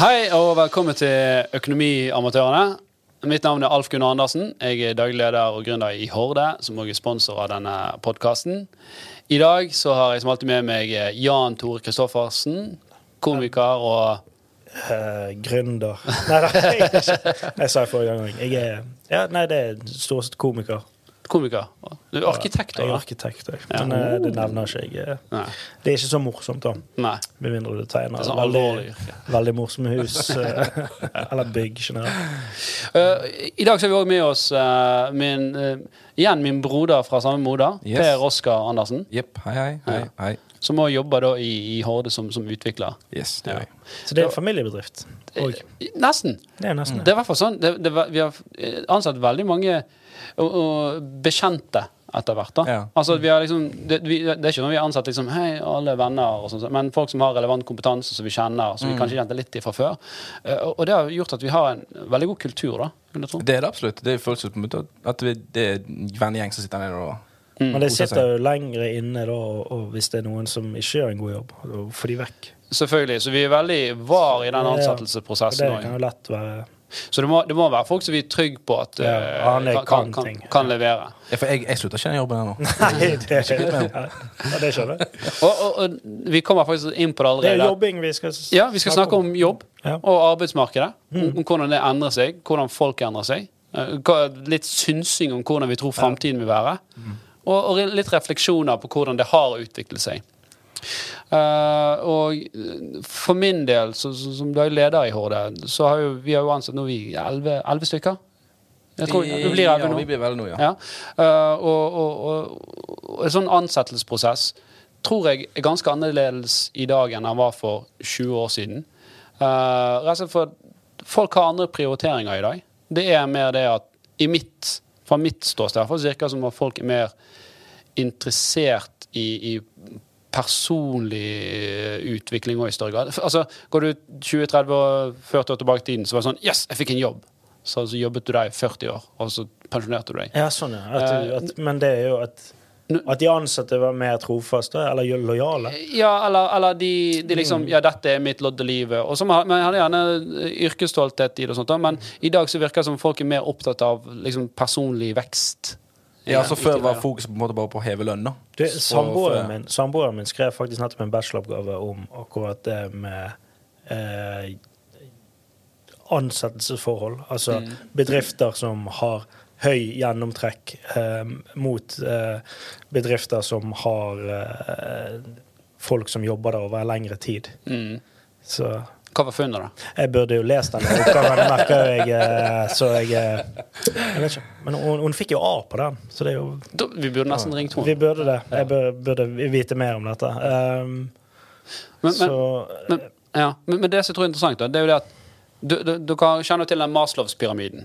Hei og velkommen til Økonomiamatørene. Mitt navn er Alf Gunnar Andersen. Jeg er daglig leder og gründer i Horde, som også er sponsor av denne podkasten. I dag så har jeg som alltid med meg Jan Tore Kristoffersen, komiker og Uh, gründer Nei da, jeg, sa det forrige gang. Jeg er, ja, nei, det er stort sett komiker. Komiker. Du er arkitekt Jeg er òg, arkitekt òg, Ja. men eh, det nevner ikke jeg. eh. Nei. Det er ikke så morsomt, da. Nei. Med mindre du tegner Det er sånn alvorlig veldig, veldig morsomme hus. eh, eller bygg generelt. Uh, I dag så har vi òg med oss uh, min, uh, igjen min broder fra samme moder, Yes. Per Oskar Andersen. Yep. Hei, hei. hei, hei. Som òg jobber da i, i Horde som, som utvikler. Yes, det Ja. Så det er en familiebedrift. Og Nesten. det er nesten Det er hvert fall sånn. Det, det, vi har ansatt veldig mange og, og bekjente etter hvert. da. Ja. Altså, vi har liksom, det, vi, det er ikke når vi har ansatt liksom, hei, alle venner, og sånt, men folk som har relevant kompetanse som vi kjenner, som vi kanskje kjente litt i fra før. Eh, og, og det har gjort at vi har en veldig god kultur, da. vil jeg tro. Det er det absolutt. Det føles som at vi- det er en vennegjeng som sitter nede og Men det sitter jo lengre inne da, og, hvis det er noen som ikke gjør en god jobb, da får de vekk. Selvfølgelig. Så vi er veldig var i den ja. Ansettelsesprosessen. det kan jo lett være Så det må, det må være folk som vi er trygge på at Ja, eh, kan, kan, kan kan, levere. Ja, for jeg, jeg slutter ikke den jobben ennå. Nei, det, ja, det skjønner jeg. Og, og, og vi kommer faktisk inn på det allerede. Det er jobbing vi skal Ja, vi skal snakke om jobb og arbeidsmarkedet. Om, om hvordan det endrer seg, hvordan folk endrer seg. Eh, Litt synsing om hvordan vi tror framtiden vil være. Og, og litt refleksjoner på hvordan det har utviklet seg. Eh, og eh, for min del, så, så, som daglig leder i Horde, så har jo, vi har jo ansatt nå vi elleve stykker. Jeg tror, det blir elleve ja, nå. vi blir vel nå, ja. Ja. Uh, og, og, og, og en sånn ansettelsesprosess tror jeg er ganske annerledes i dag enn den var for 20 år siden. Uh, rett og slett for folk har andre prioriteringer i dag. Det er mer det at i mitt, fra mitt ståsted i virker det som at folk er mer interessert i, i personlig eh, utvikling også i større grad. Altså, Går du 20-30 år, 40 år tilbake i tiden, så var det sånn Yes, jeg fikk en jobb! Så, så jobbet du der i 40 år, og så pensjonerte du deg. Ja, sånn, ja. At, du- at, men det er jo at, at de ansatte var mer trofaste, eller lojale. Ja, eller, eller de, de liksom Ja, dette er mitt lodd i livet. Og så man, hadde gjerne yrkesstolthet i det, og sånt, men i dag så virker det som folk er mer opptatt av liksom, personlig vekst. Ja, så Før var fokuset på en måte bare på å heve lønn. da. Du, Så Samboeren min, samboeren min skrev faktisk nettopp en bacheloroppgave om akkurat det med eh, ansettelsesforhold. Altså Mm. bedrifter som har høy gjennomtrekk eh, mot eh, bedrifter som har eh, folk som jobber der over lengre tid. Mm. Så Hva var funnet, da? Jeg burde jo lest den oppgaven, merker jeg. eh, Så jeg eh, Jeg vet ikke. Men hun, hun fikk jo A på den, så det er jo Da, vi burde nesten ringt Vi burde det. Jeg burde, burde vite mer om dette. Um, Men, men, så men, ja, men, men det som jeg tror er interessant, da, det er jo det at du, kjenner til den Maslows-pyramiden.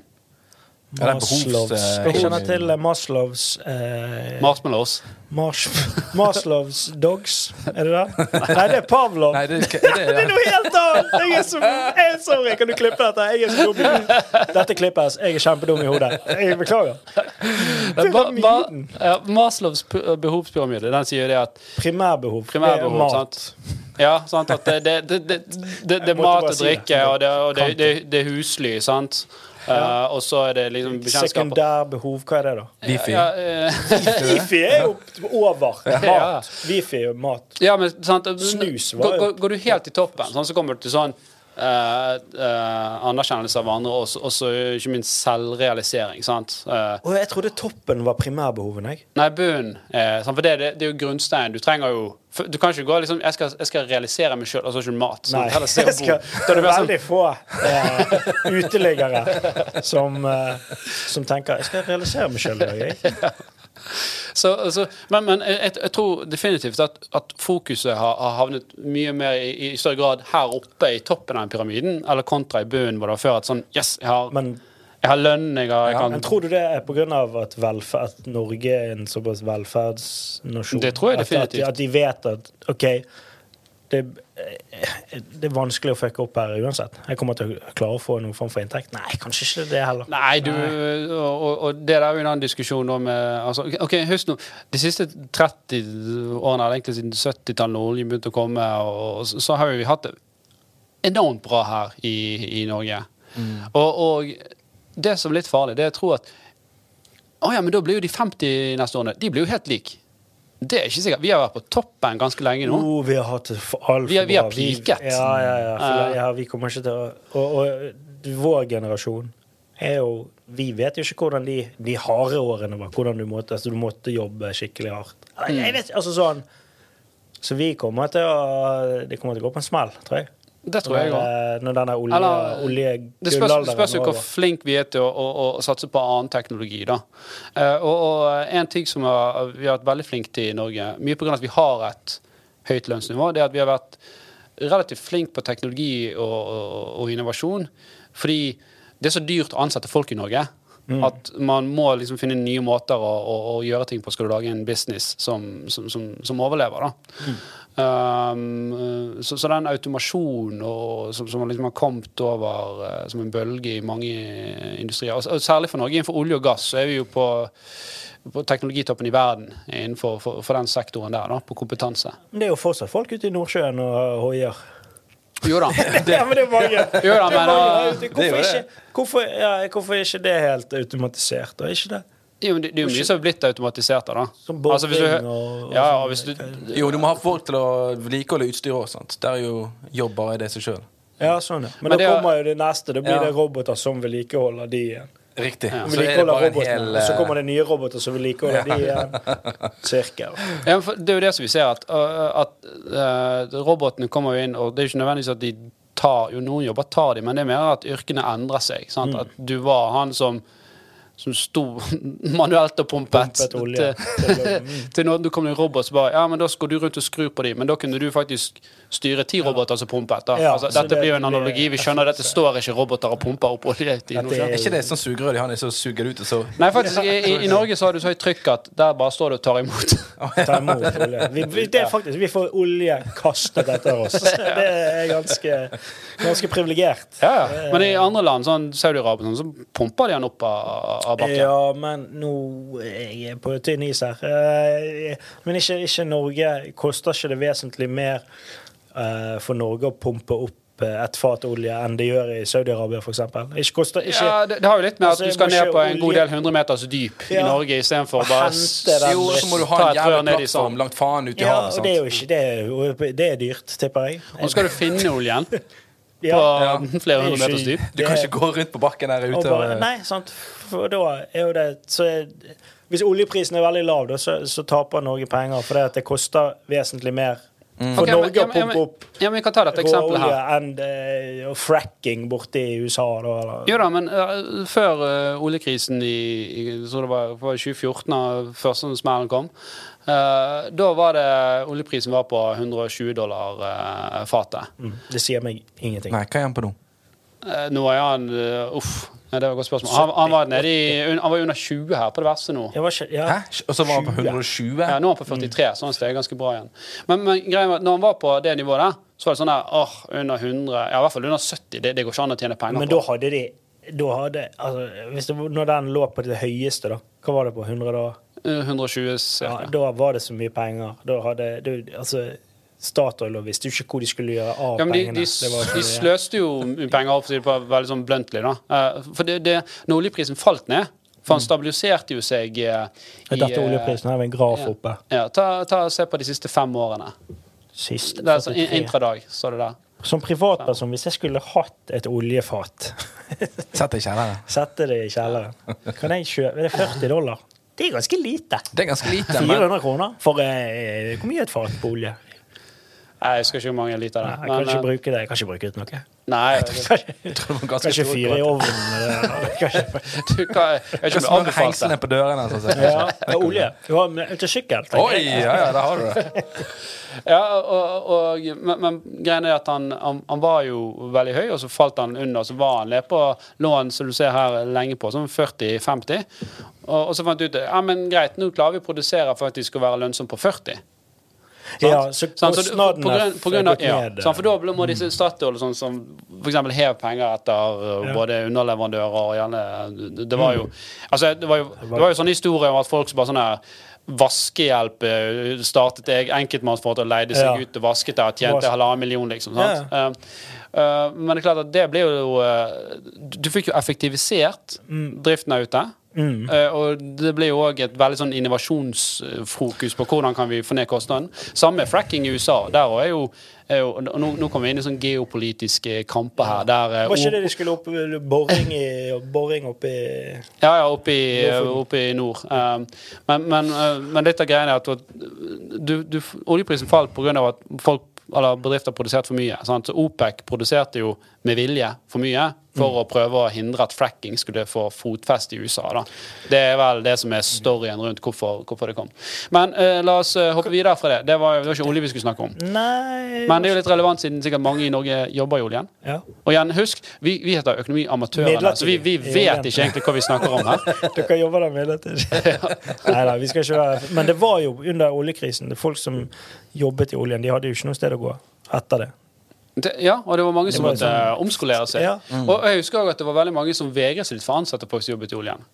Ja, er Maslows eh, Jeg kjenner til eh, Maslows eh, Marshmallows. Mars, Maslows dogs, er det det? Nei, det er Pavlov. Nei, det, det, Det er noe helt annet! Jeg er så jeg er sorry, kan du klippe dette? Jeg er så dum. Dette klippes. Jeg er kjempedum i hodet. Jeg beklager. Ma, Pyramiden. ja, Maslows behovspyramide den sier jo det at Primærbehov. Primærbehov, det er mat. sant? Ja, sant at det, det, det, det, det, det er mat og si det. drikke, og det, og det, det, det er husly, sant? Eh, og så er det liksom bekjentskaper. Sekundærbehov, hva er det, da? Wifi. Ja, eh, Wifi er jo over. Mat. Wifi er jo mat. ja, men sant Snus var går, jo- går, går du helt i toppen, sånn, så kommer du til sånn eh, eh, anerkjennelse av andre, og også ikke minst selvrealisering. sant? Eh, Og jeg trodde toppen var primærbehoven, jeg. Nei, bunnen. Eh, for det, det, det er jo grunnsteinen. Du trenger jo Du kan ikke gå liksom Jeg skal, jeg skal realisere meg sjøl, altså ikke mat. Nei, jeg skal, det er det sånn, veldig få eh, uteliggere som, som tenker Jeg skal realisere meg sjøl i dag. Så, altså, men men jeg, jeg tror definitivt at, at fokuset har, har havnet mye mer i, i større grad her oppe i toppen av pyramiden, eller kontra i bunnen, hvor det var før at sånn Yes, jeg har, Men, jeg har lønn, jeg har jeg kan, men tror du det er pga. At, velferd, at Norge er en såpass velferdsnasjon? Det tror jeg At, at, definitivt. de- at de vet at OK, det, det er vanskelig å fucke opp her uansett. Jeg kommer til å klare å få noen form for inntekt. Nei, kanskje ikke det heller. Nei, du, og, og- det der er jo en annen diskusjon om eh, altså, OK, husk nå. De siste 30 årene, eller egentlig siden 70-tallet, når oljen begynte å komme, og, så, så har vi hatt det enormt bra her i, i Norge. Og, og det som er litt farlig, det er å tro at å ja, men da blir jo de 50 neste årene de blir jo helt like. Det er ikke sikkert. Vi har vært på toppen ganske lenge nå. Oh, vi har hatt altfor bra. vi har peaket. Ja, ja, ja. Eh. ja. Vi kommer ikke til å og, og vår generasjon er jo Vi vet jo ikke hvordan de, de harde årene var. Hvordan du måtte, altså, du måtte jobbe skikkelig hardt. Jeg vet, altså sånn Så vi kommer til å Det kommer til å gå på en smell, tror jeg. Det tror jeg òg. Når, når denne olje, Eller, Det spørs, jo hvor flink vi er til å, å, å satse på annen teknologi. da. Eh, og, og en ting som er, vi har vært veldig flinke til i Norge, mye pga. at vi har et høyt lønnsnivå, det er at vi har vært relativt flinke på teknologi og, og, og innovasjon. Fordi det er så dyrt å ansette folk i Norge. At man må liksom finne nye måter å, å, gjøre ting på skal du lage en business som, som, som, som overlever. da. Um, så, så den automasjonen og, som, som liksom har kommet over uh, som en bølge i mange industrier, og, og særlig for Norge innenfor olje og gass, så er vi jo på, på teknologitoppen i verden innenfor for, for den sektoren der, da, på kompetanse. Men det er jo fortsatt folk ute i Nordsjøen og hoier. Jo da. ja, men det er mange. Jo da, Det er mange det er hvorfor, ikke, hvorfor, ja, hvorfor er ikke det helt automatisert? Da? Er ikke det? Jo, men det, det er jo mye som er blitt automatisert da. Som Altså, hvis du, og- og ja, sånn. og hvis du, Jo, du må ha folk til å vedlikeholde utstyret òg. Det er jo jobb bare i det seg sjøl. Ja, sånn, ja. Men, Men da er- kommer jo det neste. Da blir Ja. det roboter som vedlikeholder de igjen. Riktig. Ja. Så er det bare en robotene, hel så eh, kommer det nye roboter som vedlikeholder de igjen. Cirka. Ja, det er jo det som vi ser, at, at uh, robotene kommer jo inn, og det er jo ikke nødvendigvis at de tar Jo, noen jobber tar de, men det er mer at yrkene endrer seg. Sant? Mm. At du var han som som sto manuelt og pumpet, Pumpet olje. til, til når du kom en robot så bare Ja, men da skulle du rundt og skru på dem, men da kunne du faktisk styre ti roboter som pumper etter. Ja, altså, dette det blir jo en analogi. Vi skjønner at det står ikke roboter og pumper opp olje Nordsjøen. Er ikke det sånn sugerør de har, så suger det ut, og så Nei, faktisk, i, i, i Norge så har du så høyt trykk at der bare står du og tar imot. Ta imot olje. Vi, vi, det er faktisk, vi får olje kastet etter oss. Det er ganske, ganske privilegert. Ja. Men i andre land, sånn Saudi-Arabia, sånn, så pumper de den opp av, av bakken. Ja, men nå jeg er på tynn is her. Eh, Men ikke, ikke Norge. Koster ikke det vesentlig mer for Norge å pumpe opp eh, et fat olje enn det gjør i Saudi-Arabia, f.eks.? Ikke koster ikke Ja, det, det har jo litt med at Altså, du skal ned på en god del hundre meters dyp i Norge istedenfor bare hente den Jo, så må du ha en i plattform langt faen ut i Ja, havet. og det er jo ikke det, er det er dyrt, tipper jeg. Og så skal du finne oljen på Ja. flere er hundre meters dyp. Du kan ikke gå rundt på bakken der Og ute bare, nei, sant. For da er jo det så er, Hvis oljeprisen er veldig lav, da, så, så taper Norge penger. For at det koster vesentlig mer for okay, Norge har å opp ja, men- Ja, råolje her. enn eh, og fracking borte i USA. Da, eller. Jo da, men uh, før uh, oljekrisen i, i så det var, var 2014, da første smellen kom, uh, da var det oljeprisen var på 120 dollar uh, fatet. Mm, det sier meg ingenting. Nei, hva er han på nå? Uh, nå er han uh, Uff, nei, det var et godt spørsmål. Han, han, var nede i, han var under 20 her på det verste nå. Jeg var ja. Hæ? Og så var han på 20? 120? Ja, nå er han på 43, sånn så han steg ganske bra igjen. Men, men greia var når han var på det nivået der, så var det sånn der åh, under 100 Ja, i hvert fall under 70. Det, det går ikke an å tjene penger Men på. da hadde de da hadde, altså, hvis det, Når den lå på det høyeste, da, hva var det på? 100 da? Uh, 120 Ja, da var det så mye penger. Da hadde du, altså, Statoil og visste jo ikke hvor de skulle gjøre av Ja, men de, pengene. de, Det var de sløste jo penger opp på veldig sånn bluntly, da. Eh, For det, det, når oljeprisen falt ned For han stabiliserte jo seg eh, i Dette eh, oljeprisen her med en graf ja. oppe. Ja, ta, ta Se på de siste fem årene. Siste Det er sånn intradag, så det der. Som privatperson, hvis jeg skulle hatt et oljefat, Sett det i kjelleren. sette det i kjelleren, kan jeg kjøpe Er det 40 dollar? Det er ganske lite. Det er ganske lite, men 400 kroner for eh, Hvor mye er et fat på olje? Nei, Jeg husker ikke hvor mange liter det Nei, er. jeg kan ikke bruke det. Jeg kan ikke bruke det til noe. eh, nei, jeg tror det var kanskje fyre i ovnen. du kan, ikke er anbefalt hengslene det. på dørene? Sånn, sett. ja, ja, olje. Du har med- til sykkel. Oi, ja, ja, der har du det. Ja, og, og, men, men greien er at han, han, han var jo veldig høy, og så falt han under. Så var han nede på lån som du ser her lenge på, sånn 40-50. Og, og så fant du ut ja, men greit, nå klarer vi å produsere faktisk å være lønnsom på 40. Ja, så Sant? Så kostnadene på grunn, av, ja, ned. sant? For da må disse Statoil sånn, som eksempel hev penger etter uh, Ja. både underleverandører og gjerne det- Det var jo Altså, det var jo, det var jo sånn historie om at folk som bare sånn her Vaskehjelp eh, startet jeg enkeltmannsforetak og leide seg ut og vasket der og tjente halvannen million, liksom. Sant? Eh, eh, men det er klart at det blir jo eh, Du fikk jo effektivisert Mm. driften der ute. Eh, og det blir jo òg et veldig sånn innovasjonsfokus på hvordan kan vi få ned kostnaden. Samme med fracking i USA. Der er jo, er jo og nå, nå kommer vi inn i sånne geopolitiske kamper her. Der, eh, Var ikke det de skulle opp boring, i, boring oppe i ja, ja, oppe i, oppe i nord. Um, men, men, uh, men litt av greia er at du, du, oljeprisen falt pga. at folk, eller bedrifter produserte for mye. Sant? Så OPEC produserte jo med vilje for mye for å prøve å hindre at fracking skulle få fotfeste i USA. Da. Det er vel det som er storyen rundt hvorfor, hvorfor det kom. Men uh, la oss uh, hoppe videre fra det. Det var, det var ikke olje vi skulle snakke om. Nei Men det er jo litt relevant siden sikkert mange i Norge jobber i oljen. ja. Og igjen, husk, vi, vi heter Økonomiamatørene, så vi, vi vet ikke egentlig hva vi snakker om her. Dere jobber der midlertidig. Nei da, vi skal ikke være Men det var jo under oljekrisen. Det er folk som jobbet i oljen, de hadde jo ikke noe sted å gå etter det. Ja, og det var mange Det som var måtte sånn- omskolere seg. Ja. Og jeg husker også at det var veldig mange som vegret seg litt for å ansette folk som jobbet i oljen.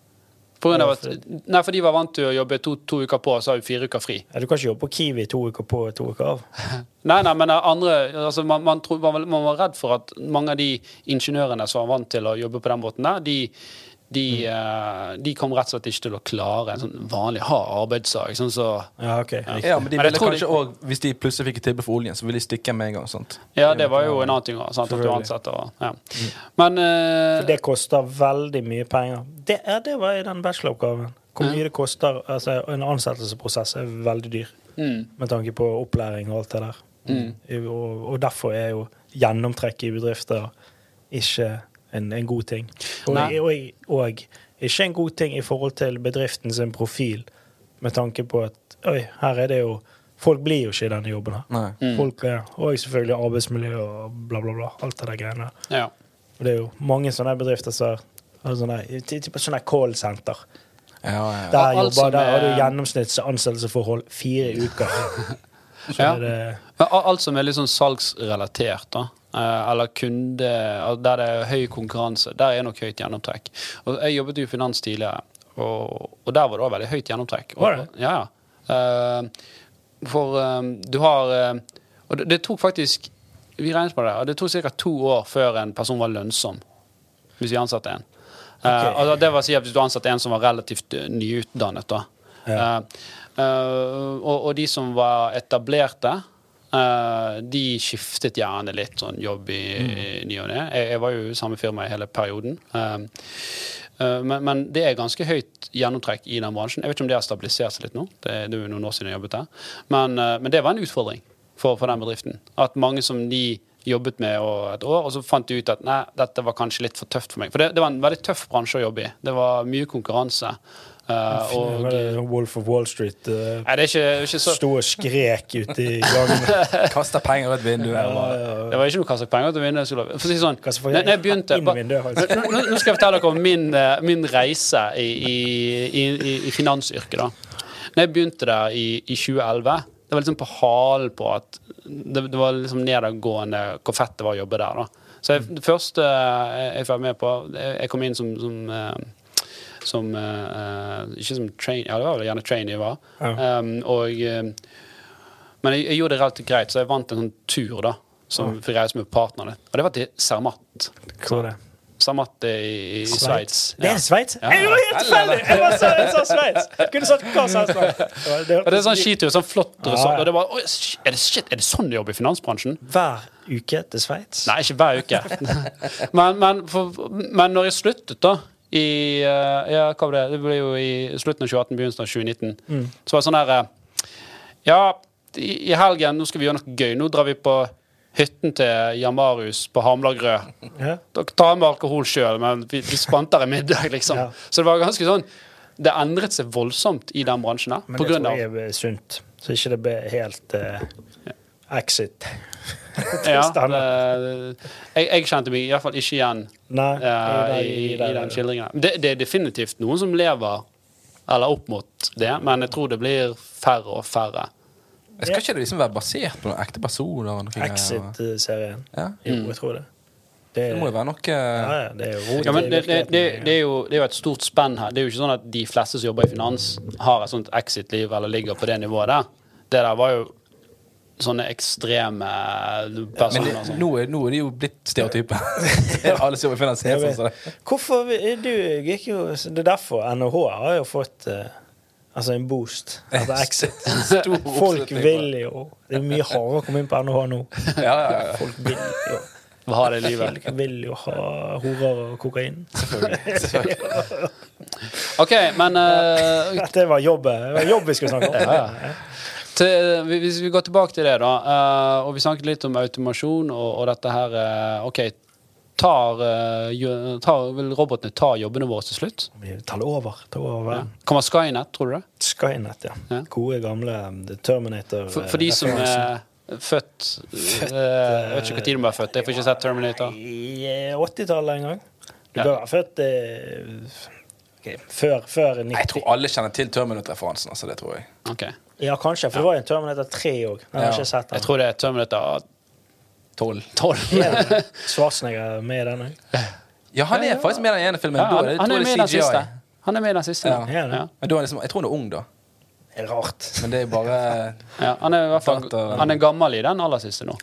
På grunn av at, nei, for de var vant til å jobbe to, to uker på, og så har vi fire uker fri. Ja, du kan ikke jobbe på Kiwi to uker på og to uker av. Nei, nei, men andre altså man, man, tro, man, man var redd for at mange av de ingeniørene som var vant til å jobbe på den måten der, de, de, eh, de kom rett og slett ikke til å klare en sånn vanlig hard arbeidsdag. Sånn så, Ja, okay. Ja, men de ville men kanskje òg, hvis de plutselig fikk et tilbud for oljen, så ville de stikke med en gang. sant? ja, det var jo en annen ting Sant, at du ansetter og ja. Men uh... Det koster veldig mye penger. Det, ja, det var i den bacheloroppgaven. Hvor mye det koster altså En ansettelsesprosess er veldig dyr mm, med tanke på opplæring og alt det der. Og, og derfor er jo gjennomtrekk i bedrifter ikke en, en god ting. Og, og, og ikke en god ting i forhold til bedriften sin profil, med tanke på at Oi, her er det jo Folk blir jo ikke i denne jobben her. Mm. Folk er, Og selvfølgelig arbeidsmiljø og bla, bla, bla. Alt det der greiene. ja. Og det er jo mange sånne bedrifter som har sånne, typ sånne callsenter. Ja, ja. Der, jobber, som der har du gjennomsnitts ansettelsesforhold fire uker. Så Ja. er det alt som er litt sånn salgsrelatert, da, eller kunde Der det er høy konkurranse, der er nok høyt gjennomtrekk. Og jeg jobbet jo i finans tidligere, og, og der var det også veldig høyt gjennomtrekk. Og, Var? Ja, ja. Eh, for eh, du har eh, Og det, det tok faktisk Vi regnet på det, og det tok ca. to år før en person var lønnsom, hvis vi ansatte en. Okay. Uh, altså det vil si at Hvis du ansatte en som var relativt eh, nyutdannet, da. Ja. Uh, uh, og, og de som var etablerte, eh, de skiftet gjerne litt sånn jobb i, i ny og ne. Jeg, jeg var jo i samme firma i hele perioden. Eh, eh, men, men det er ganske høyt gjennomtrekk i den bransjen. Jeg vet ikke om det har stabilisert seg litt nå. Det, det er jo noen år siden jeg jobbet der. Men, men det var en utfordring for, for den bedriften. At mange som de jobbet med et år, og så fant de ut at nei, dette var kanskje litt for tøft for meg. For det, det var en veldig tøff bransje å jobbe i. Det var mye konkurranse. Eh, og, Wolf of Wall Street uh, nei, det er ikke, ikke så sto og skrek ute i gangen. Kasta penger ut vinduet. Ja, eller- ja, ja. Det var ikke noe kastet penger ut vinduet. For å si sånn, for- når når jeg begynte ba- vinduet, nå, nå- skal jeg fortelle dere om min, eh, min reise i, i, i, i, i finansyrket. da. Når jeg begynte der i, i 2011, det var liksom på halen på at det, det var liksom nedadgående hvor fett det var å jobbe der. da. Så jeg, det første jeg, jeg var med på Jeg jeg kom inn som, som som uh, Ikke som train, ja, det var vel gjerne trainee var. Ja. Um, og eh, men jeg, jeg gjorde det relativt greit, så jeg vant en sånn tur da som fikk reise med partnerne. Og det var til Zermatt. Hvor er det? Zermatt i, i Sveits. Det er Sveits? Ja. Jeg var helt tilfeldig! Jeg jeg sa Sveits! Kunne sagt hva som helst. Det er sånn skitur, sånn flott resort. ja. Og det var, er, det, shit, er det sånn du jobber i finansbransjen? Hver uke til Sveits? Nei, ikke hver uke. men, men, for, men når jeg sluttet, da i, eh, ja, hva var det? det ble jo i slutten av 2018, begynnelsen av 2019. Mm. Så var det sånn her eh, Ja, i, helgen nå skal vi gjøre noe gøy. Nå drar vi på hytten til Jan Marius på Hamlagrø. Ja. Dere tar med alkohol sjøl, men vi, vi spanter en middag, liksom. Ja. Så det var ganske sånn Det endret seg voldsomt i den bransjen her. Men På det tror av jeg er sunt. Så ikke det blir helt eh, exit. ja, det, jeg, jeg kjente meg i hvert fall ikke igjen Nei, uh, i, i, i, den skildringen. Det, det er definitivt noen som lever eller opp mot det, men jeg tror det blir færre og færre. Skal ikke det liksom være basert på noen ekte personer? Exit-serien. Ja. Jo, jeg tror det. Det, Det må jo være noe ja, ja, det er Ja, det, det, det, det, er jo, det er jo et stort spenn her. Det er jo ikke sånn at de fleste som jobber i finans, har et sånt exit-liv eller ligger på det nivået der. Det der var jo sånne ekstreme Men personer. det, nå, er, nå er de jo blitt stereotype. Alle som jobber i finans, er Jeg sånn det. Hvorfor Du gikk jo Det er derfor NHH har jo fått uh, Altså en boost Altså Exit. Folk vil jo Det er mye hardere å komme inn på NHH nå. Ja, ja, ja. Folk vil jo Hva har det i livet? Folk vil jo ha horer og kokain. Selvfølgelig. OK, men uh, Dette var jobb, det var jobb vi skulle snakke om. Ja, Ja, til, hvis vi går tilbake til det, da, eh, og vi snakket litt om automasjon og, og dette her eh, OK, tar, eh, tar, vil robotene ta jobbene våre til slutt? Vi tar det over. Ta over. Ja. Kommer Skynet, tror du det? Skynet, ja. Ja. Gode, gamle The Terminator. For, for de som er født født Jeg vet ikke når de ble født. Jeg får ikke sett Terminator. I eh, 80-tallet en gang. Du Ja. bør være født eh, ok, før, før 90. Jeg tror alle kjenner til Terminator-referansen. Altså, det tror jeg. Ok. Ja, kanskje. For det var jo en Terminator 3 òg. Har jeg ikke sett. Jeg tror det er Terminator 12. 12. Ja, Schwarzenegger er med i den òg. Ja, han er faktisk med i den ene filmen. Ja, han, er han er med i den siste. Han er med i den siste. Ja. Ja. Ja. Men da er liksom, jeg tror han er ung, da. Rart. Men det er bare Ja, han er i hvert fall Han er gammel i den aller siste nå.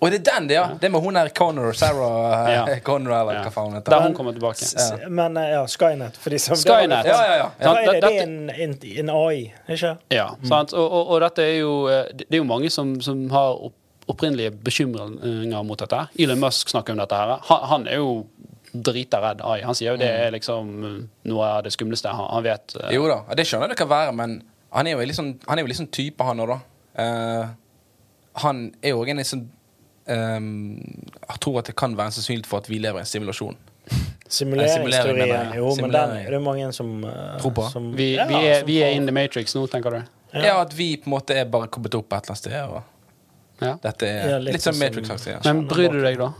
Å, det er den, det, ja! Det med hun der Connor, Sarah eh, Ja. Connor, eller Ja. hva faen hun Der heter. hun kommer tilbake. S- Men eh, ja, Skynet. For de som, Skynet. Ja, ja, ja. Det? Det er en, en, en AI, ikke Ja, sant? Og, og, og dette er jo eh, Det er jo mange som, som har opprinnelige bekymringer mot dette. Elon Musk snakker om dette. her. Han, han er jo drita redd AI. Han sier jo det er liksom eh, noe av det skumleste han, han vet. Jo da, det skjønner jeg det kan være, men han er jo litt sånn, han er jo sånn type, han òg, da. Uh, han er jo òg en sånn Jeg tror at det kan være sannsynlig for at vi lever i en simulasjon. Simulering, Simuleringsteorien. Jo, men den, er det mange som, uh, Tror på. som Vi, ja, vi, er, som vi er in the matrix nå, tenker du? Ja. at vi på en måte er bare kommet opp et eller annet sted. Og Ja. dette er Ja, litt litt sånn som- Matrix-aktig. Ja. Men bryr du deg, da?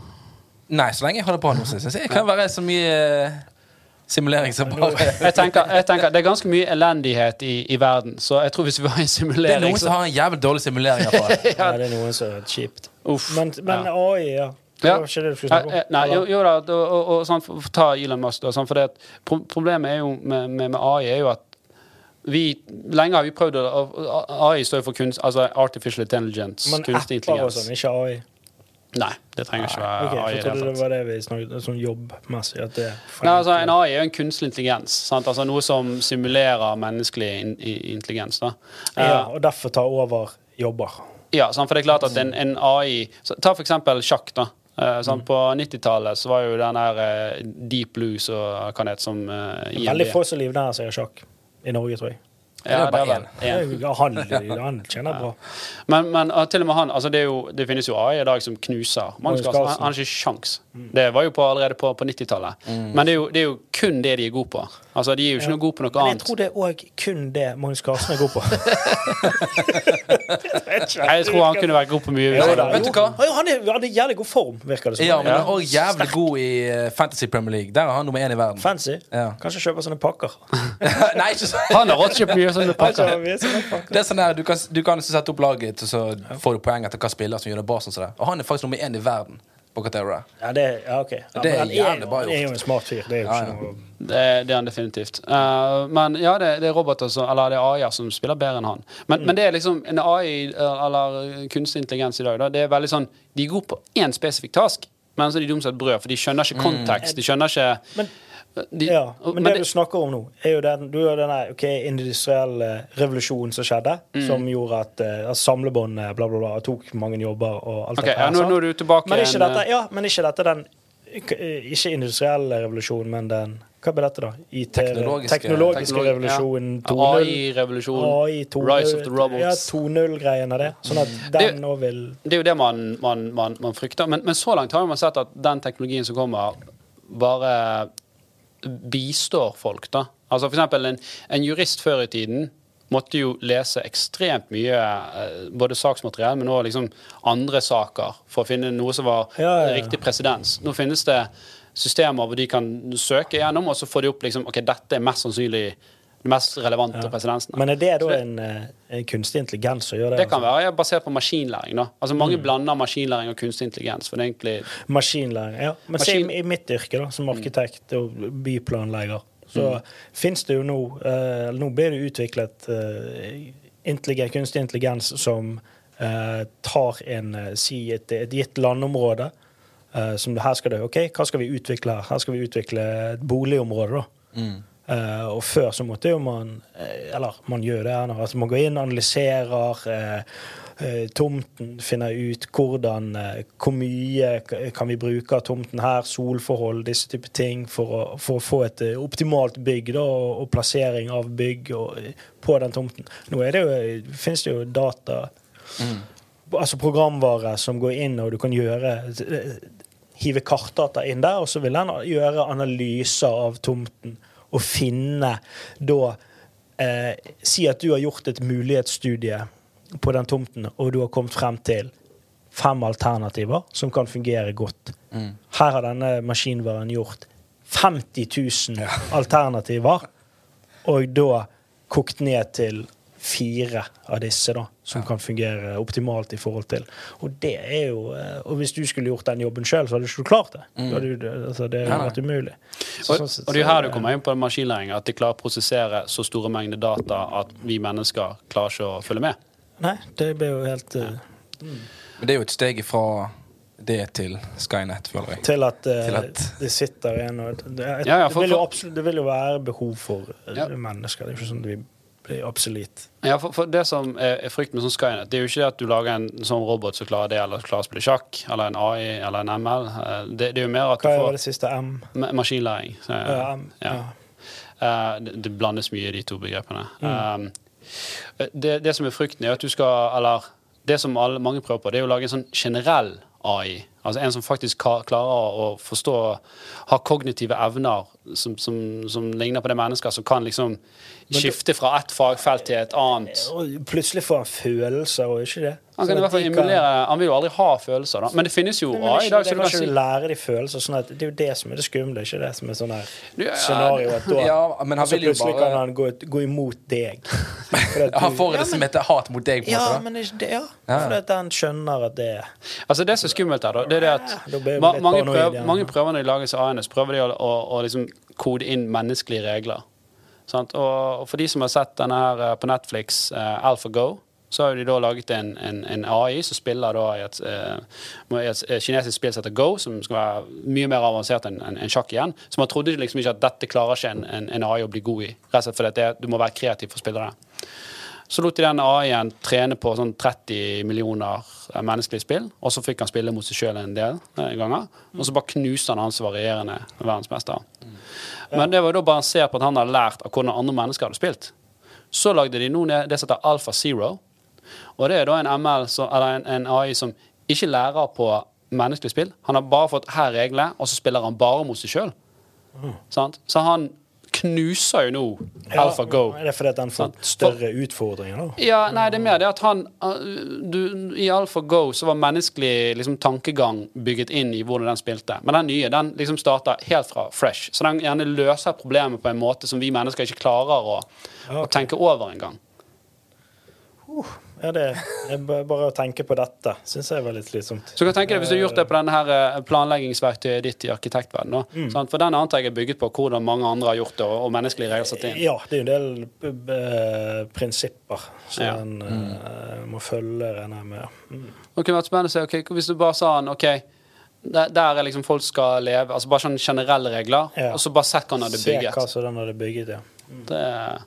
Nei, så lenge jeg har det bra nå, jeg. Det kan være så mye eh, simulering som bare Jeg tenker, jeg tenker Det er ganske mye elendighet i, i verden, så jeg tror hvis vi har en simulering Det er simulering noen som har en jævlig dårlig simulering. hvert. Ja, det er noen som er kjipt. Uff, Men, men ja. AI, ja. Det var ikke det du skulle Eh, snakke eh, om? Nei, jo, jo da, og, og, sånn, for, ta Elon Musk, da, sånn, for det problemet jo med, med, med AI er jo at vi Lenge har vi prøvd å AI står for kunst, altså artificial intelligence, Men kunstig apper og sånn, ikke AI. Nei, det trenger ikke være okay, AI. jeg det trodde det var det vi snakket sånn jobbmessig. At det Nei, altså, en AI er jo en kunstig intelligens. Sant? Altså Noe som simulerer menneskelig in intelligens. Da. ja, Eh, og derfor tar over jobber. Ja, sant? for det er klart at en, en AI Ta for eksempel sjakk. da. Uh, sånn, Mm. På 90-tallet så var jo den her uh, Deep Blue og kan det som uh, Veldig få som livnærer seg av sjakk i Norge, tror jeg. Ja, Det er bare en. Han, han tjener bra. Men, men til og med han altså det, er jo, det finnes jo AI i dag som knuser Magnus Han, har ikke sjans. Det var jo på, allerede på, på 90-tallet. Men det er, jo, det er jo kun det de er gode på. Altså De er jo ikke noe gode på noe Men jeg annet. tror det er òg kun det Magnus Carlsen er god på. Jeg tror han kunne vært god på mye. Ja, vet du hva? Jo, Han er, han er jævlig god form, virker det som. Ja, men han er òg jævlig god i eh, Fantasy Premier League. Der er han nummer én i verden. Fancy. Ja. Kanskje kjøpe sånne pakker. Nei, ikke så Han har rått kjøpt mye pakker. han vil sånne pakker. Det er sånn der, Du kan, du kan sette opp laget, og så får du poeng etter hva spiller som gjør det bra. sånn sånn. Og han er faktisk nummer én i verden på det der. Ja, det, ja, ok. Ja, Det er jævlig bra han er jo en smart fyr. Det er jo Ja, ikke ja. noe Det, det er han definitivt. Uh, men ja, det, det er roboter som, eller det er AI-er som spiller bedre enn han. Men, men det er liksom en AI, eh, eller kunstig intelligens i dag, da, det er veldig sånn De er gode på én spesifikk task, men så er de dumme som et brød, for de skjønner ikke kontekst. De skjønner ikke Men- de, Ja, men, men det du snakker om nå, er jo den, du har denne okay, industrielle revolusjonen som skjedde, Mm. som gjorde at, uh, at samlebåndet bla, bla, bla, tok mange jobber og alt Ok, dette ja, nå, nå er du tilbake men ikke en, dette, eh, ja, men ikke dette den Ikke industrielle revolusjon, men den Hva blir dette, da? IT, Teknologiske- teknologiske teknologi- revolusjonen. ja. AI-revolusjon. AI Rise of the robots. Ja, 2.0-greiene, det. Sånn at Det- den nå vil Det er jo det man, man, man, man frykter. Men, men så langt har man sett at den teknologien som kommer, bare bistår folk. da. Altså eksempel en, en jurist før i tiden måtte jo lese ekstremt mye eh, både saksmateriell, men også liksom andre saker for å finne noe som var Ja, ja, ja. riktig presedens. Nå finnes det systemer hvor de kan søke gjennom, og så får de opp liksom OK, dette er mest sannsynlig de mest relevante presensene. Men er det da det- en, eh, en kunstig intelligens som gjør det? Det kan altså? være basert på maskinlæring. da. Altså Mange blander maskinlæring og kunstig intelligens. for det er egentlig... Maskinlæring. Ja. Men se, Maskin- i, i mitt yrke, da, som arkitekt og byplanlegger, så finnes det jo nå eh, Nå blir det utviklet eh, intelligen- kunstig intelligens som eh, tar en eh, Si et, et gitt landområde. eh, som det, her skal det, ok, Hva skal vi utvikle her? Her skal vi utvikle et boligområde. da. Mm. Eh, og før så måtte jo man eh, Eller man gjør det nå. Altså man går inn, analyserer uh, uh, tomten, finner ut hvordan Hvor mye kan vi bruke av tomten her, solforhold, disse typer ting, for å, for å få et optimalt bygg da, og, og plassering av bygg og, på den tomten. Nå er det jo, finnes det jo data Altså programvare som går inn, og du kan gjøre Hive kartdata inn der, og så vil den gjøre analyser av tomten og finne da eh, Si at du har gjort et mulighetsstudie på den tomten, og du har kommet frem til fem alternativer som kan fungere godt. Her har denne maskinvaren gjort 50 000 alternativer, og da kokt ned til fire av disse da, som kan fungere optimalt i forhold til. Og det er jo eh, Og hvis du skulle gjort den jobben sjøl, så hadde du ikke klart det. Mm. du, altså, det hadde vært umulig. Så Og, sånn og det er jo her du kommer inn på maskinlæring, at de klarer å prosessere så store mengder data at vi mennesker klarer ikke å følge med. Nei, det blir jo helt eh, Men det er jo et steg fra det til Skynet, føler jeg. Til at, uh, Til at- det sitter en og det, det, Ja, ja, for- det, vil jo absolutt, det vil jo være behov for Ja. mennesker. Det er ikke sånn at vi blir obsolet. Ja, for, for Det som er, er frykten med sånn Skynet, det er jo ikke det at du lager en sånn robot som klarer det, eller klarer å spille sjakk, eller en AI, eller en ML. Eh, Det, det er jo mer at du Hva var det siste M? maskinlæring. Så, Ja, M, ja. Eh, det, det blandes mye i de to begrepene. Mm. Um, det, det som er frykten, er at du skal Eller det som alle, mange prøver på, det er å lage en sånn generell AI. Altså en som faktisk klarer å forstå Ha kognitive evner som, som, som ligner på det mennesker, som kan liksom skifte fra ett fagfelt til et annet. Og plutselig får han følelser, og ikke det? Han kan i hvert fall emulere Han vil jo aldri ha følelser, da. Men det finnes jo AI i dag, det så du kan ikke si lære de følelser. Sånn at, det er jo det som er det skumle, ikke det som er sånn her scenario. At da, Ja, men han så vil jo plutselig bare- kan han gå, gå imot deg. Du... Han får Ja, det som heter hat mot deg, på en Ja, måte. da. men det, ja. Ja. For at han skjønner at det er Altså Det som skummelt her, da, det er det at ma mange, prøv, mange prøver når de lages av AI-ene, prøver de å, å, å liksom kode inn menneskelige regler. Sant? Og, og for de som har sett denne her eh, på Netflix, uh, AlphaGo, så har de da laget en, en, en AI som spiller da i et, uh, et, kinesisk spill som heter Go, som skal være mye mer avansert enn en, sjakk igjen. Så man trodde liksom ikke at dette klarer ikke en, en, en AI å bli god i. Rett og slett fordi du må være kreativ for å spille det. Så lot de den AI-en trene på sånn 30 millioner eh, menneskelige spill, og så fikk han spille mot seg sjøl en del eh, ganger. Og så bare knuste han hans varierende verdensmester. Men det var jo da basert på at han hadde lært av hvordan andre mennesker hadde spilt. Så lagde de nå det som heter Alpha Zero. Og det er da en ML, eller en, en AI som ikke lærer på menneskelig spill. Han har bare fått her reglene, og så spiller han bare mot seg sjøl. Så han knuser jo nå AlphaGo. Er det fordi at han får større utfordringer, da? Ja, nei, det er mer det at han uh, du, I AlphaGo så var menneskelig liksom, tankegang bygget inn i hvordan den spilte. Men den nye den liksom starter helt fra fresh. Så den gjerne løser problemet på en måte som vi mennesker ikke klarer å, å tenke over engang. Ja, det er bare å tenke på dette syns jeg var litt slitsomt. Så hva tenker du Hvis du har gjort det på denne her eh, planleggingsverktøyet ditt i arkitektverdenen, Mm. for den antar jeg er bygget på hvordan mange andre har gjort det, og, menneskelige regler satt inn. Ja, det er jo en del eh, prinsipper som Ja. en mm. må følge, regner jeg med. Mm. Det kunne vært spennende å se, ok, Hvis du bare sa han, OK der, er liksom folk skal leve altså Bare sånne generelle regler, Ja. og så bare sett hva han hadde bygget. Se hva som den hadde bygget, ja. Det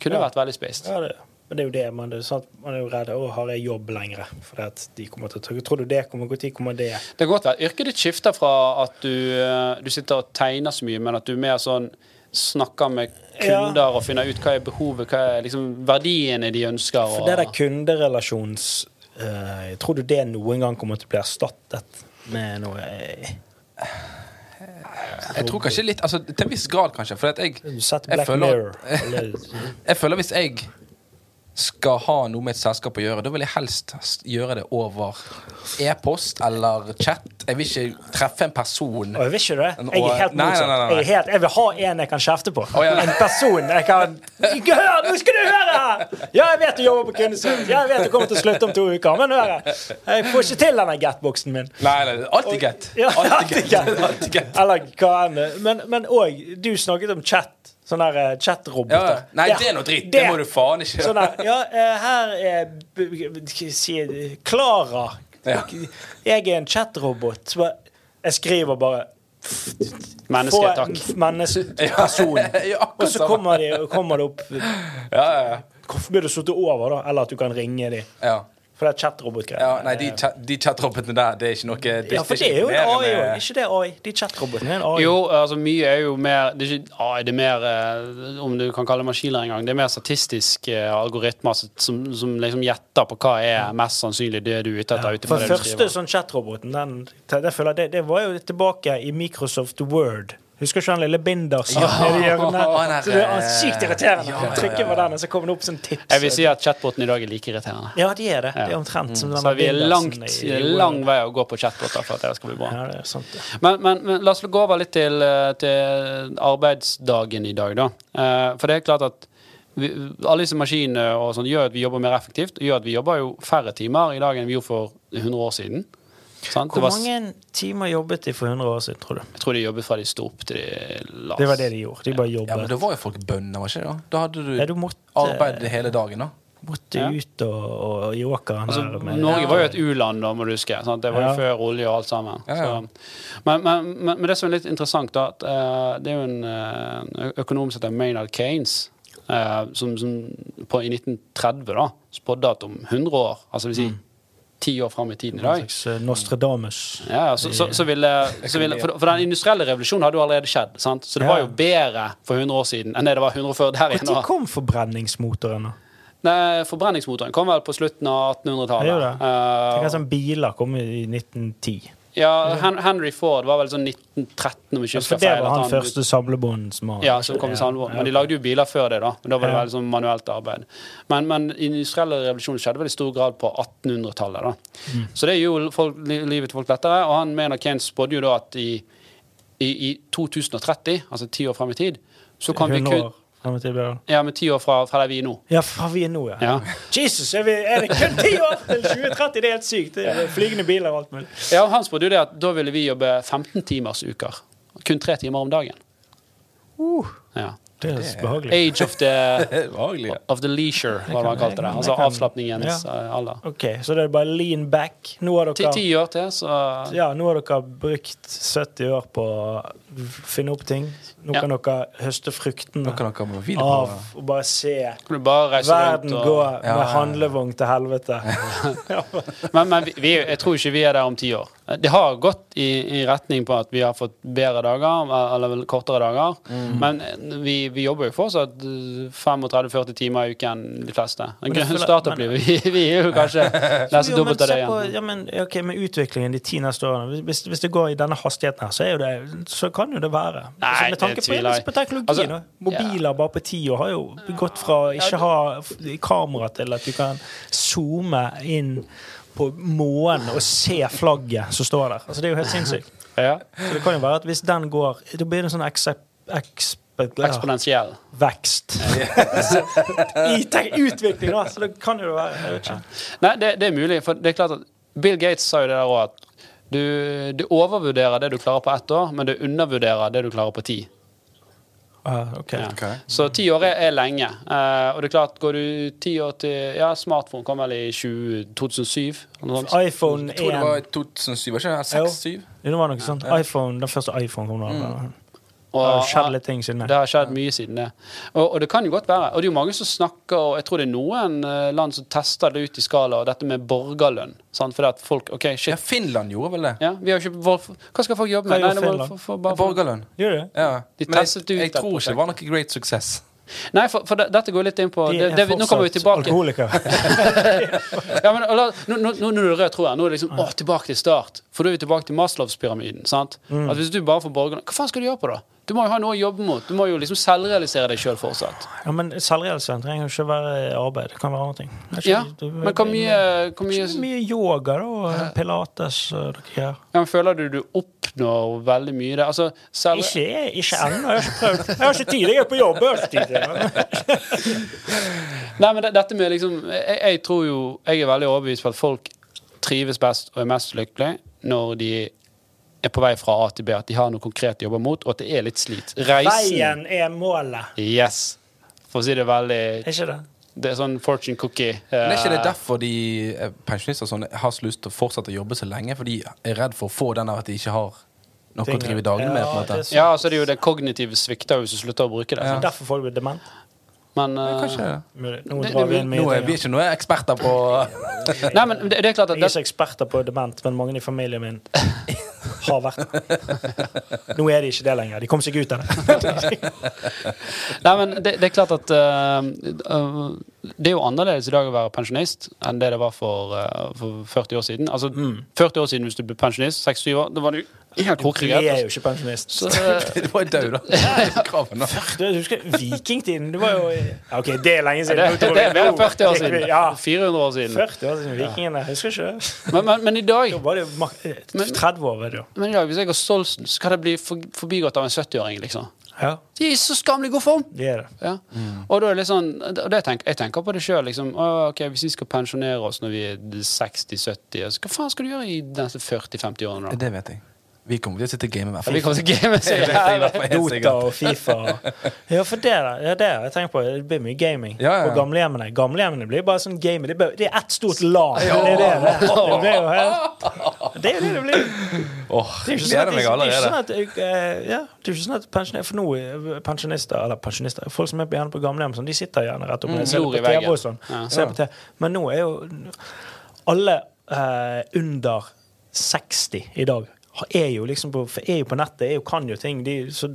kunne Ja. vært veldig spist. ja det, men det er jo det, man, det er sånn at man er jo redd Å, har jeg jobb lenger? For at de kommer til å ta Tror du det kommer? Når kommer det? Det kan godt være yrket ditt skifter fra at du, eh, du sitter og tegner så mye, men at du mer sånn snakker med kunder og finner ut hva er behovet, hva er liksom verdiene de ønsker. For det der kunderelasjons uh, Tror du det noen gang kommer til å bli erstattet med noe uh, Jeg tror kanskje litt altså, Til en viss grad, kanskje. For at jeg, jeg føler jeg, Jeg føler hvis jeg skal ha noe med et selskap å gjøre, da vil jeg helst gjøre det over e-post eller chat. Jeg vil ikke treffe en person. Og jeg vil ikke det. Jeg er helt motsatt. Jeg, helt, jeg vil ha en jeg kan kjefte på. Oh, ja. En person jeg kan hør! Nå skal du høre! Ja, jeg vet du jobber på kundeservice. Ja, jeg vet du kommer til å slutte om to uker. Men hør. Jeg får ikke til denne get-boksen min. Nei, nei, alltid get. Ja, Alltid get. Eller hva enn. Men- Men òg, du snakket om chat. Sånne der, eh, chatroboter. Ja, ja. Nei, det er noe dritt. Det må du faen ikke Sånn der, ja, eh, her er Klara. Ja. Jeg er en chatrobot. Så Jeg skriver bare Menneske, takk. Menneskeperson. Ja, Og så kommer, de, kommer det opp Ja, ja, ja. Hvorfor blir du satt over, da? Eller at du kan ringe dem. ja. For det er chatrobotgreier. ja nei, de, chat- de chatrobotene der, det er ikke noe Det, Ja, for det er jo en AI jo. Ikke det AI? De chatrobotene er en AI. Jo, altså mye er jo mer Det er ikke AI, det er mer eh, Om du kan kalle det maskinlæring engang. Det er mer statistiske algoritmer som, som, som liksom gjetter på hva er mest sannsynlig det du er ute etter. Ja, For det første sånn chatroboten, den, det, føler det, det var jo tilbake i Microsoft Word. Husker ikke den lille bindersen Ja, nede i hjørnet? Så det er sykt irriterende. ja, ja, Trykker på den, og så kommer det opp som tips. Jeg vil si at chatboten i dag er like irriterende. Ja, de er det. Det er omtrent som den Så vi er langt, lang vei å gå på chatboter for at det skal bli bra. Ja, det er sant. det. Men, men, men la oss gå over litt til, eh, til arbeidsdagen i dag, da. Eh, For det er klart at vi, alle disse maskinene og sånn gjør at vi jobber mer effektivt, gjør at vi jobber jo færre timer i dag enn vi gjorde for 100 år siden. Sant? Hvor var, mange timer jobbet de for 100 år siden, tror du? jeg tror de jobbet fra de sto opp til de la Det var det de gjorde. De bare Ja, men da var jo folk bønder, var ikke det? Da hadde du Ja, du måtte, arbeid hele dagen, da. måtte Ja. ut og, og i åkeren Altså, Norge var jo et u-land, da, må du huske. Sant? Det var jo Ja. før olje og alt sammen. Ja, ja. Så, men, men, men, men det som er litt interessant, da, at uh, det er jo en eh, økonom som heter Maynard Keynes, Uh, som, som på, i 1930 da, spådde at om 100 år, altså vil si ti år fram i tiden i dag eh, Nostradamus. ja, så, så, så ville, så ville for, for den industrielle revolusjonen hadde jo allerede skjedd. Sant? Så det var jo bedre for 100 år siden enn det det var 100 før der igjen. Når kom forbrenningsmotoren? da? Nei, Forbrenningsmotoren kom vel på slutten av 1800-tallet. gjorde det. Uh, Tenk at sånn biler kom i 1910. Ja, Henry Ford var vel sånn 1913, om jeg ikke Ja, for det var han første samlebånd som var... Ja, som kom i samlebånd. Men de lagde jo biler før det, da. Men da var det Ja. veldig sånn manuelt arbeid. Men, men industrielle revolusjonen skjedde vel i stor grad på 1800-tallet. da. Mm. Så det gjorde folk, livet til folk lettere. Og han mener Keynes spådde jo da at i, i, i 2030, altså ti år frem i tid, så kan vi kun Ja, med ti år fra, fra der vi er nå. Ja, fra vi er nå, ja. Ja. Jesus, er, vi, er det kun ti år til 2030? Det er helt sykt. Det er flygende biler og alt mulig. ja, og Han spådde jo det at da ville vi jobbe 15 timers uker. Kun tre timer om dagen. Uh, Ja. Det er behagelig. Age of the Behagelig. Of the leisure, hva man kalte det. Altså avslapningens ja. eh, alder. Ok, Så det er bare lean back. Nå har dere, ti år til, så ja, nå har dere brukt 70 år på å finne opp ting. Nå Ja. kan dere høste fruktene av å bare se bare verden og... gå med Ja. handlevogn til helvete. men men vi, vi, jeg tror ikke vi er der om ti år. Det har gått i, i retning på at vi har fått bedre dager, eller kortere dager. Mm. Men vi, vi jobber jo fortsatt eh, 35-40 timer i uken, de fleste. Startup-livet, vi, vi er jo kanskje nesten dobbelt av det det på, igjen. ja, men, ok, Med utviklingen de ti neste årene, hvis, hvis det går i denne hastigheten her, så, det, så kan jo det være. Nei, Så med tanke på, på teknologi, Altså, da. Mobiler bare på ti år har jo gått fra ikke ha kamera til at du kan zoome inn på månen og se flagget som står der. Altså, det er jo helt sinnssykt. Ja. Så det kan jo være at hvis den går Da blir det en sånn eksep, Eksponentiell. vekst. I utvikling, da! Så det kan jo det være. Jeg vet ikke. Nei, det, det er mulig. For det er klart at Bill Gates sa jo det der òg at du, du overvurderer det du klarer på ett år, men du undervurderer det du klarer på ti. Ah, ok. Ja. Ok. Så ti år er, er lenge. Uh, og det er klart, går du ti år til Ja, smartphone kom vel i 20, 2007? Eller noe sånt. iPhone Jeg tror det var i 2007, var ikke det? 6-7? Det var noe sånt. iPhone, den første iPhone kom da. Det Og, har skjedd litt ting siden det det. har skjedd mye siden det. Og, og det kan jo godt være. Og det er jo mange som snakker, og jeg tror det er noen eh, land som tester det ut i skala, og dette med borgerlønn. Sant? Fordi at folk OK, Ja. Finland gjorde vel det? Ja, vi har ikke, hva skal folk jobbe med? Nei, det få- få- bare Borgerlønn. Gjør det? Ja. De Men jeg, jeg tror ikke det var noe great success. Nei, for, for dette går litt inn på De er det, vi- Nå kommer vi tilbake. alkoholikere. Ja, men, la, nå, nå, nå er du er rød, tror jeg. Nå er det liksom, å, tilbake til start. For da er vi tilbake til Maslows-pyramiden. sant? Mm. At Hvis du bare får borgerlønn Hva faen skal du gjøre på, da? Du må jo ha noe å jobbe mot. Du må jo liksom selvrealisere deg sjøl fortsatt. Ja, men selvrealisering trenger jo ikke være arbeid. Det kan være andre ting. Ikke- Ja, du, men hvor mye, hvor mye Ikke mye yoga, da. Pilates og ja, men Føler du du oppnår veldig mye der? Altså, selv, Ikke, ikke ennå. Jeg har ikke prøvd. Jeg har ikke tid. Jeg er på jobb. Nei, men det, dette med liksom jeg, jeg tror jo Jeg er veldig overbevist på at folk trives best og er mest lykkelig når de er på vei fra A til B, at de har noe konkret de jobber mot, og at det er litt slit. Reisen Veien er målet. Yes. For å si det veldig Er ikke det? Det er sånn fortune cookie. Men er ikke det eh, derfor de eh, pensjonister sånn, har så lyst til å fortsette å jobbe så lenge? For de er redd for å få den der at de ikke har noe å drive dagene med? på en Ja, måte det er Ja, så er det jo det kognitive svikter hvis du slutter å bruke det. Ja. sant? Derfor folk blir dement. Men eh, Kanskje Nå Det- drar vi det- inn Nå er vi ting. ikke noen eksperter på Nei, men det, det er klart at Jeg er det, ikke eksperter på dement, men mange i familien min har vært det. Nå er de ikke det lenger. De kom seg ut av det. Nei, men det, det er klart at uh, eh, Det er jo annerledes i dag å være pensjonist enn det det var for, uh, for 40 år siden. Altså, 40 år siden hvis du ble pensjonist, 6-7 år, da var du helt Du er jo ikke pensjonist. Så, Du var jo død, da. Kraven, da. Du husker vikingtiden? Det var jo OK, det er lenge siden. siden. det, det er mer 40 år siden. Ja, 400 år siden. 40 år siden. Vikingene. Jeg husker ikke det. Men, men, men i dag Da var det jo eh, 30 år, vet du. men i dag, hvis jeg Stolsen, så skal det bli forbigått av en 70-åring, liksom. Ja, De er i så skammelig god form! det er det. Ja. Og da er det litt sånn og det tenker, Jeg tenker på det sjøl. Liksom, okay, hvis vi skal pensjonere oss når vi er 60-70, hva faen skal du gjøre i de neste 40-50 årene? da? Det vet jeg. Vi kommer til å sitte og game i hvert Ja, vi kommer til å game så fall Dota og Fifa. Ja, for det da, ja, det har jeg tenkt på. Det blir mye gaming Ja, ja. på gamlehjemmene. Gamlehjemmene blir bare sånn gaming. Det, er er ett stort LAN. Det er det det, det blir jo helt Det er det det blir. Oh, Det er ikke sånn at, det er ikke sånn at eh, Ja, det er ikke sånn at pensjonister, For nå er pensjonister, eller pensjonister Folk som er på- gjerne på gamlehjem, sånn, de sitter gjerne rett opp og Mm, ser på TV og sånn. Ja. Ser på TV. Men nå er jo alle eh, under 60 i dag er jo liksom på, er jo på nettet, er jo, kan jo ting. De, så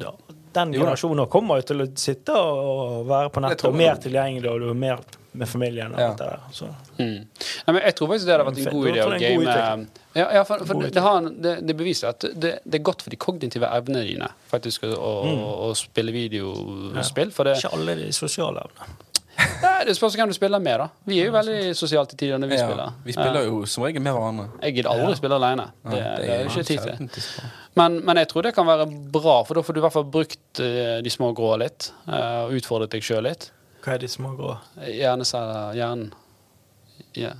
den generasjonen kommer jo til å sitte og, være på nettet, og mer tilgjengelig, og er mer med familien. og Ja. alt det der. Så. Mm. Nei, men jeg tror faktisk det hadde vært en god idé å game ja, ja, for, for det, har, det, det beviser at det, det er godt for de kognitive evnene dine faktisk å, å, å spille videospill. For det, Ikke alle de sosiale evnene. Nei, det spørs hvem du spiller med, da. Vi er jo veldig sosiale til tider når vi Ja, spiller. vi spiller Ja. jo som regel med hverandre. Jeg gidder aldri Ja. spille alene. Det, Ja, det er jo ikke tid til. Men, men jeg tror det kan være bra, for da får du i hvert fall brukt eh, de små grå litt. eh, og utfordret deg sjøl litt. Hva er de små grå? Hjerneceller Hjernen. Ja.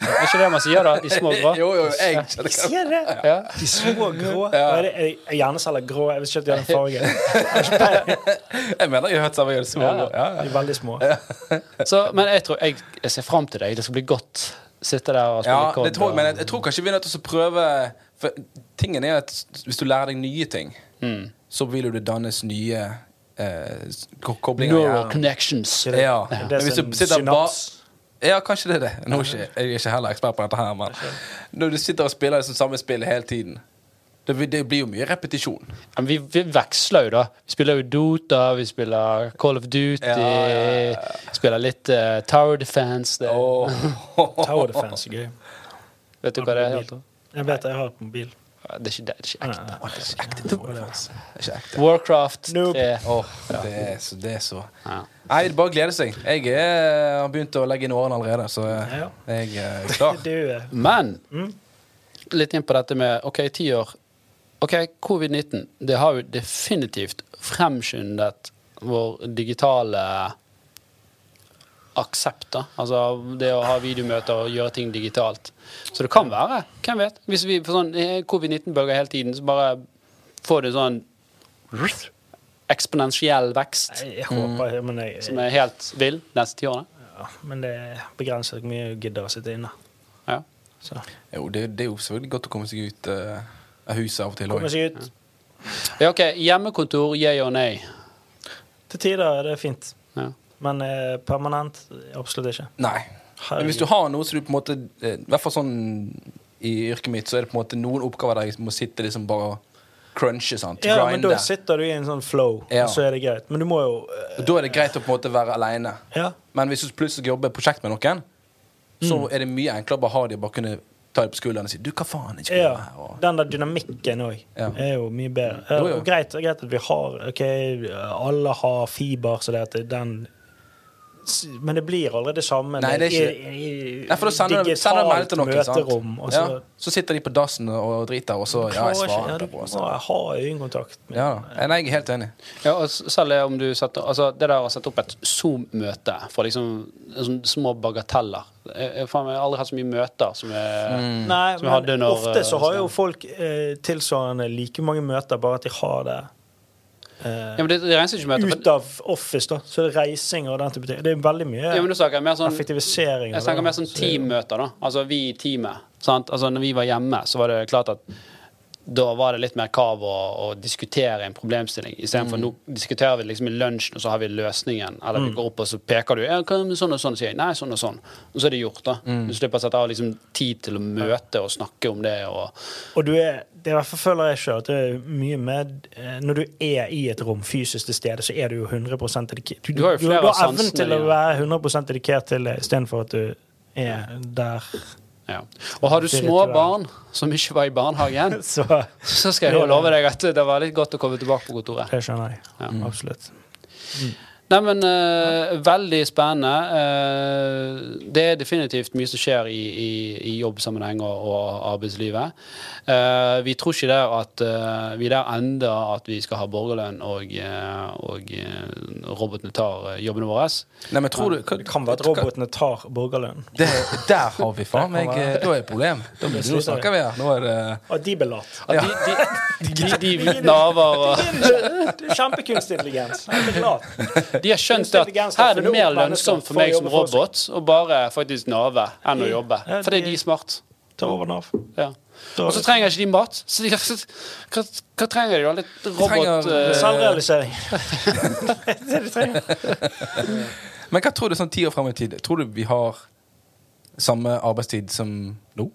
Er ikke det man sier, da? De små grå? Jo, jo, jeg De sier det! Ja. De små grå. Ja. Er det, er det hjerneceller grå? Jeg vet ikke at de har den fargen. Jeg mener jeg har hørt servert små. Ja. Ja. Ja, De er veldig små. Så, men jeg tror jeg, jeg ser fram til deg. Det skal bli godt. Sitte der og spille Ja, kod. det tror jeg, men jeg, jeg tror kanskje vi er nødt til å prøve For tingen er at hvis du lærer deg nye ting, Mm. så vil jo det dannes nye eh, koblinger Neural connections. Det- Ja. det er Men hvis du sitter bare synaps. Ja, kanskje det er det. Nå er ikke, jeg er ikke heller ekspert på dette her, men når du sitter og spiller det samme spill hele tiden det, det blir jo mye repetisjon. Ja, men vi, vi veksler jo, da. Vi spiller jo Dota, vi spiller Call of Duty, Ja, ja, ja. spiller litt uh, Tower Defense. Det, Tower Defense er gøy. Vet du hva det er? Jeg vet jeg har det på mobil. Det er ikke, det, det er ikke ekte. Nei, Det er ikke ekte. Det er ikke ekte. Warcraft Nope. 3. Åh, det er så, det er så Ja. Nei, det bare gleder glede seg. Jeg er, har begynt å legge inn årene allerede, så jeg er klar. Eh, Men Mm. litt inn på dette med OK, ti år. OK, covid-19. Det har jo definitivt fremskyndet vår digitale aksept. da. Altså det å ha videomøter og gjøre ting digitalt. Så det kan være. Hvem vet? Hvis vi får sånn eh, covid-19-bølger hele tiden, så bare får det sånn eksponentiell vekst jeg håper men, jeg, som er helt vill neste ti årene. ja, men det begrenser hvor mye jeg gidder å sitte inne. Ja. Så Jo, det, det er jo selvfølgelig godt å komme seg ut eh, av huset av og til komme seg ut. ja, OK. Hjemmekontor, yeah og nei. Til tider er det fint, Ja. Men eh, permanent absolutt ikke. Nei. Men hvis du har noe så du på en måte eh, I hvert fall sånn i yrket mitt, så er det på en måte noen oppgaver der jeg må sitte liksom bare og crunche. sant? Ja, men da sitter du i en sånn flow, Ja. og så er det greit. Men du må jo eh, da er det greit å på en måte være aleine. Ja. Men hvis du plutselig skal jobbe prosjekt med noen, så Mm. er det mye enklere å bare ha de og bare kunne ta dem på skulderen og si 'du, hva faen', ikke Ja, her. Og, Den der dynamikken òg Ja. er jo mye bedre. Eh, Jo, jo. Og greit, greit at vi har Ok, alle har fiber, så det at den Men det blir aldri det samme Nei, det er ikke- i, i, Nei, for da sender du melding til noen. sant? Og så, ja, så sitter de på dassen og driter, og så Ja, jeg svarer ikke- ja, du på. Jeg har ha øyekontakt. med- Ja, Nei, jeg er helt enig. Ja, og selv om du setter, altså det der å sette opp et Zoom-møte for liksom liksom, små bagateller jeg, jeg, jeg har aldri hatt så mye møter som jeg, Mm. Nei, Som jeg hadde men når, ofte så har eh, jo folk eh, tilsvarende like mange møter, bare at de har det Ja, men det, det møter. ut av office, da. Så det er reising og den type ting. Det er veldig mye ja, snakker jeg mer sånn effektivisering. Jeg snakker mer sånn Så- teammøter, da. Altså vi i teamet. Sant? Altså når vi var hjemme, så var det klart at da var det litt mer kav å, å diskutere en problemstilling. Istedenfor Mm. nå diskuterer vi liksom i lunsjen, og så har vi løsningen. Eller vi går opp og så peker du. Ja, sånn og sånn? sier jeg. Nei, sånn og sånn. Og så er det gjort, da. Mm. Du slipper å sette av liksom tid til å møte og snakke om det. Og, Og du er, det i hvert fall føler jeg sjøl at det er mye med eh, Når du er i et rom fysisk til stede, så er du jo 100 dedikert. Du, Du har jo flere du av har evnen til å være 100 dedikert til det, istedenfor at du er der. Ja. og har du små barn som ikke var i barnehagen, Så så skal jeg jo love deg at det var litt godt å komme tilbake på kontoret. det skjønner jeg. Ja. Absolutt. Nei, men uh, Veldig spennende. Uh, det er definitivt mye som skjer i, i, i jobbsammenheng og, og arbeidslivet. Uh, vi tror ikke der at eh, vi der ender at vi skal ha borgerlønn og, eh, og eh, robotene tar eh, jobbene våre. Nei, men tror du hva, Det kan være at robotene tar borgerlønn. det, Der har vi faen meg eh, Da er problem. Da, Det snakker vi her. Nå er det Og de blir late. At de, de, de, de, de naver og er Kjempekunstig intelligens. Jeg blir lat. De har skjønt at her er det mer lønnsomt for meg som robot å bare faktisk nave enn å jobbe. For det er de smart. Ta over Nav. Ja. Og så trenger ikke de mat. Så de, hva, hva trenger de da? Litt robot... trenger, eh, Selvrealisering. det er det de trenger. Men hva tror du sånn ti år fram i tid? Tror du vi har samme arbeidstid som nå?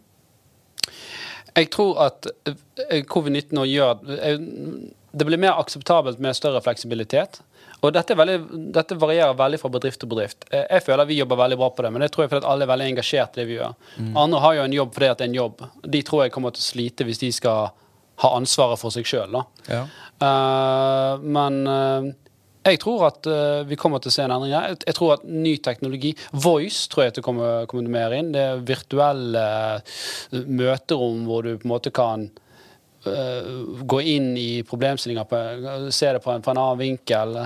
Jeg tror at eh, covid-19 nå gjør det blir mer akseptabelt med større fleksibilitet. Og dette, veldig, dette varierer veldig fra bedrift til bedrift. Eh, Jeg føler vi jobber veldig bra på det, men det tror jeg fordi alle er veldig engasjert i det vi gjør. Andre har jo en jobb fordi at det er en jobb. De tror jeg kommer til å slite hvis de skal ha ansvaret for seg sjøl. Ja. men uh, jeg tror at uh, vi kommer til å se en endring her. Jeg- tror at ny teknologi Voice tror jeg at det kommer, kommer mer inn. Det er virtuelle møterom hvor du på en måte kan gå inn i problemstillinger, på, se det på en, på en annen vinkel.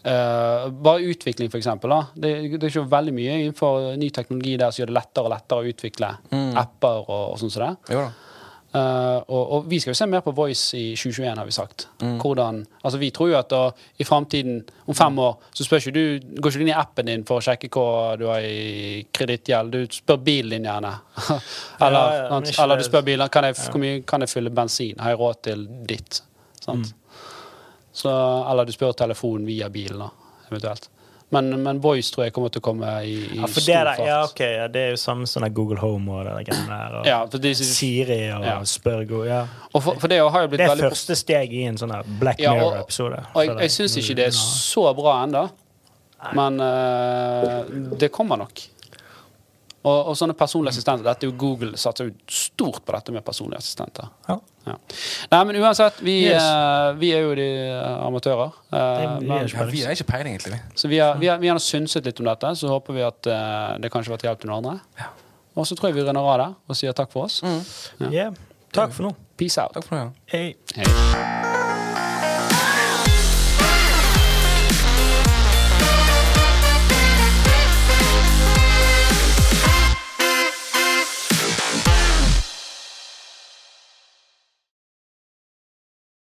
Uh, bare utvikling, eksempel. Det, det er ikke veldig mye innenfor ny teknologi der som gjør det lettere og lettere å utvikle apper og, og sånn som det. Jo da. Eh, og, og vi skal jo se mer på Voice i 2021, har vi sagt. Hvordan, altså Vi tror jo at da, i framtiden, om fem år, så spør ikke du, går ikke du inn i appen din for å sjekke hva du har i kredittgjeld. Du spør bilen din gjerne. eller, Ja, ja, sant? eller du spør bilen kan jeg, hvor mye kan jeg fylle bensin. Har jeg råd til ditt? Sant? Så, eller du spør telefonen via bilen, da, eventuelt. Men, men Voice tror jeg kommer til å komme i, i Ja, stor der, fart. ja, okay, ja, det er jo samme som Google Home og det der. Og Ja, de, Siri og Ja. Spørgo. Ja. og for, for det Det er første steg i en sånn Black Mirror-episode. Og jeg, jeg syns ikke det er så bra ennå, men uh, det kommer nok. Og, og sånne personlige assistenter Dette er jo Google satser jo stort på dette med personlige assistenter. Ja. Ja. Nei, men uansett, vi, Yes. uh, vi er jo de eh, amatører. Uh, vi er men, ikke- Ja, vi har ikke peiling, egentlig. så vi har, vi, har, vi har synset litt om dette, så håper vi at uh, det kanskje var til hjelp til noen andre. Og så tror jeg vi runder av der og sier takk for oss. Yeah. Takk for nå. Peace out. Takk for nå. ja. Hei. Hei.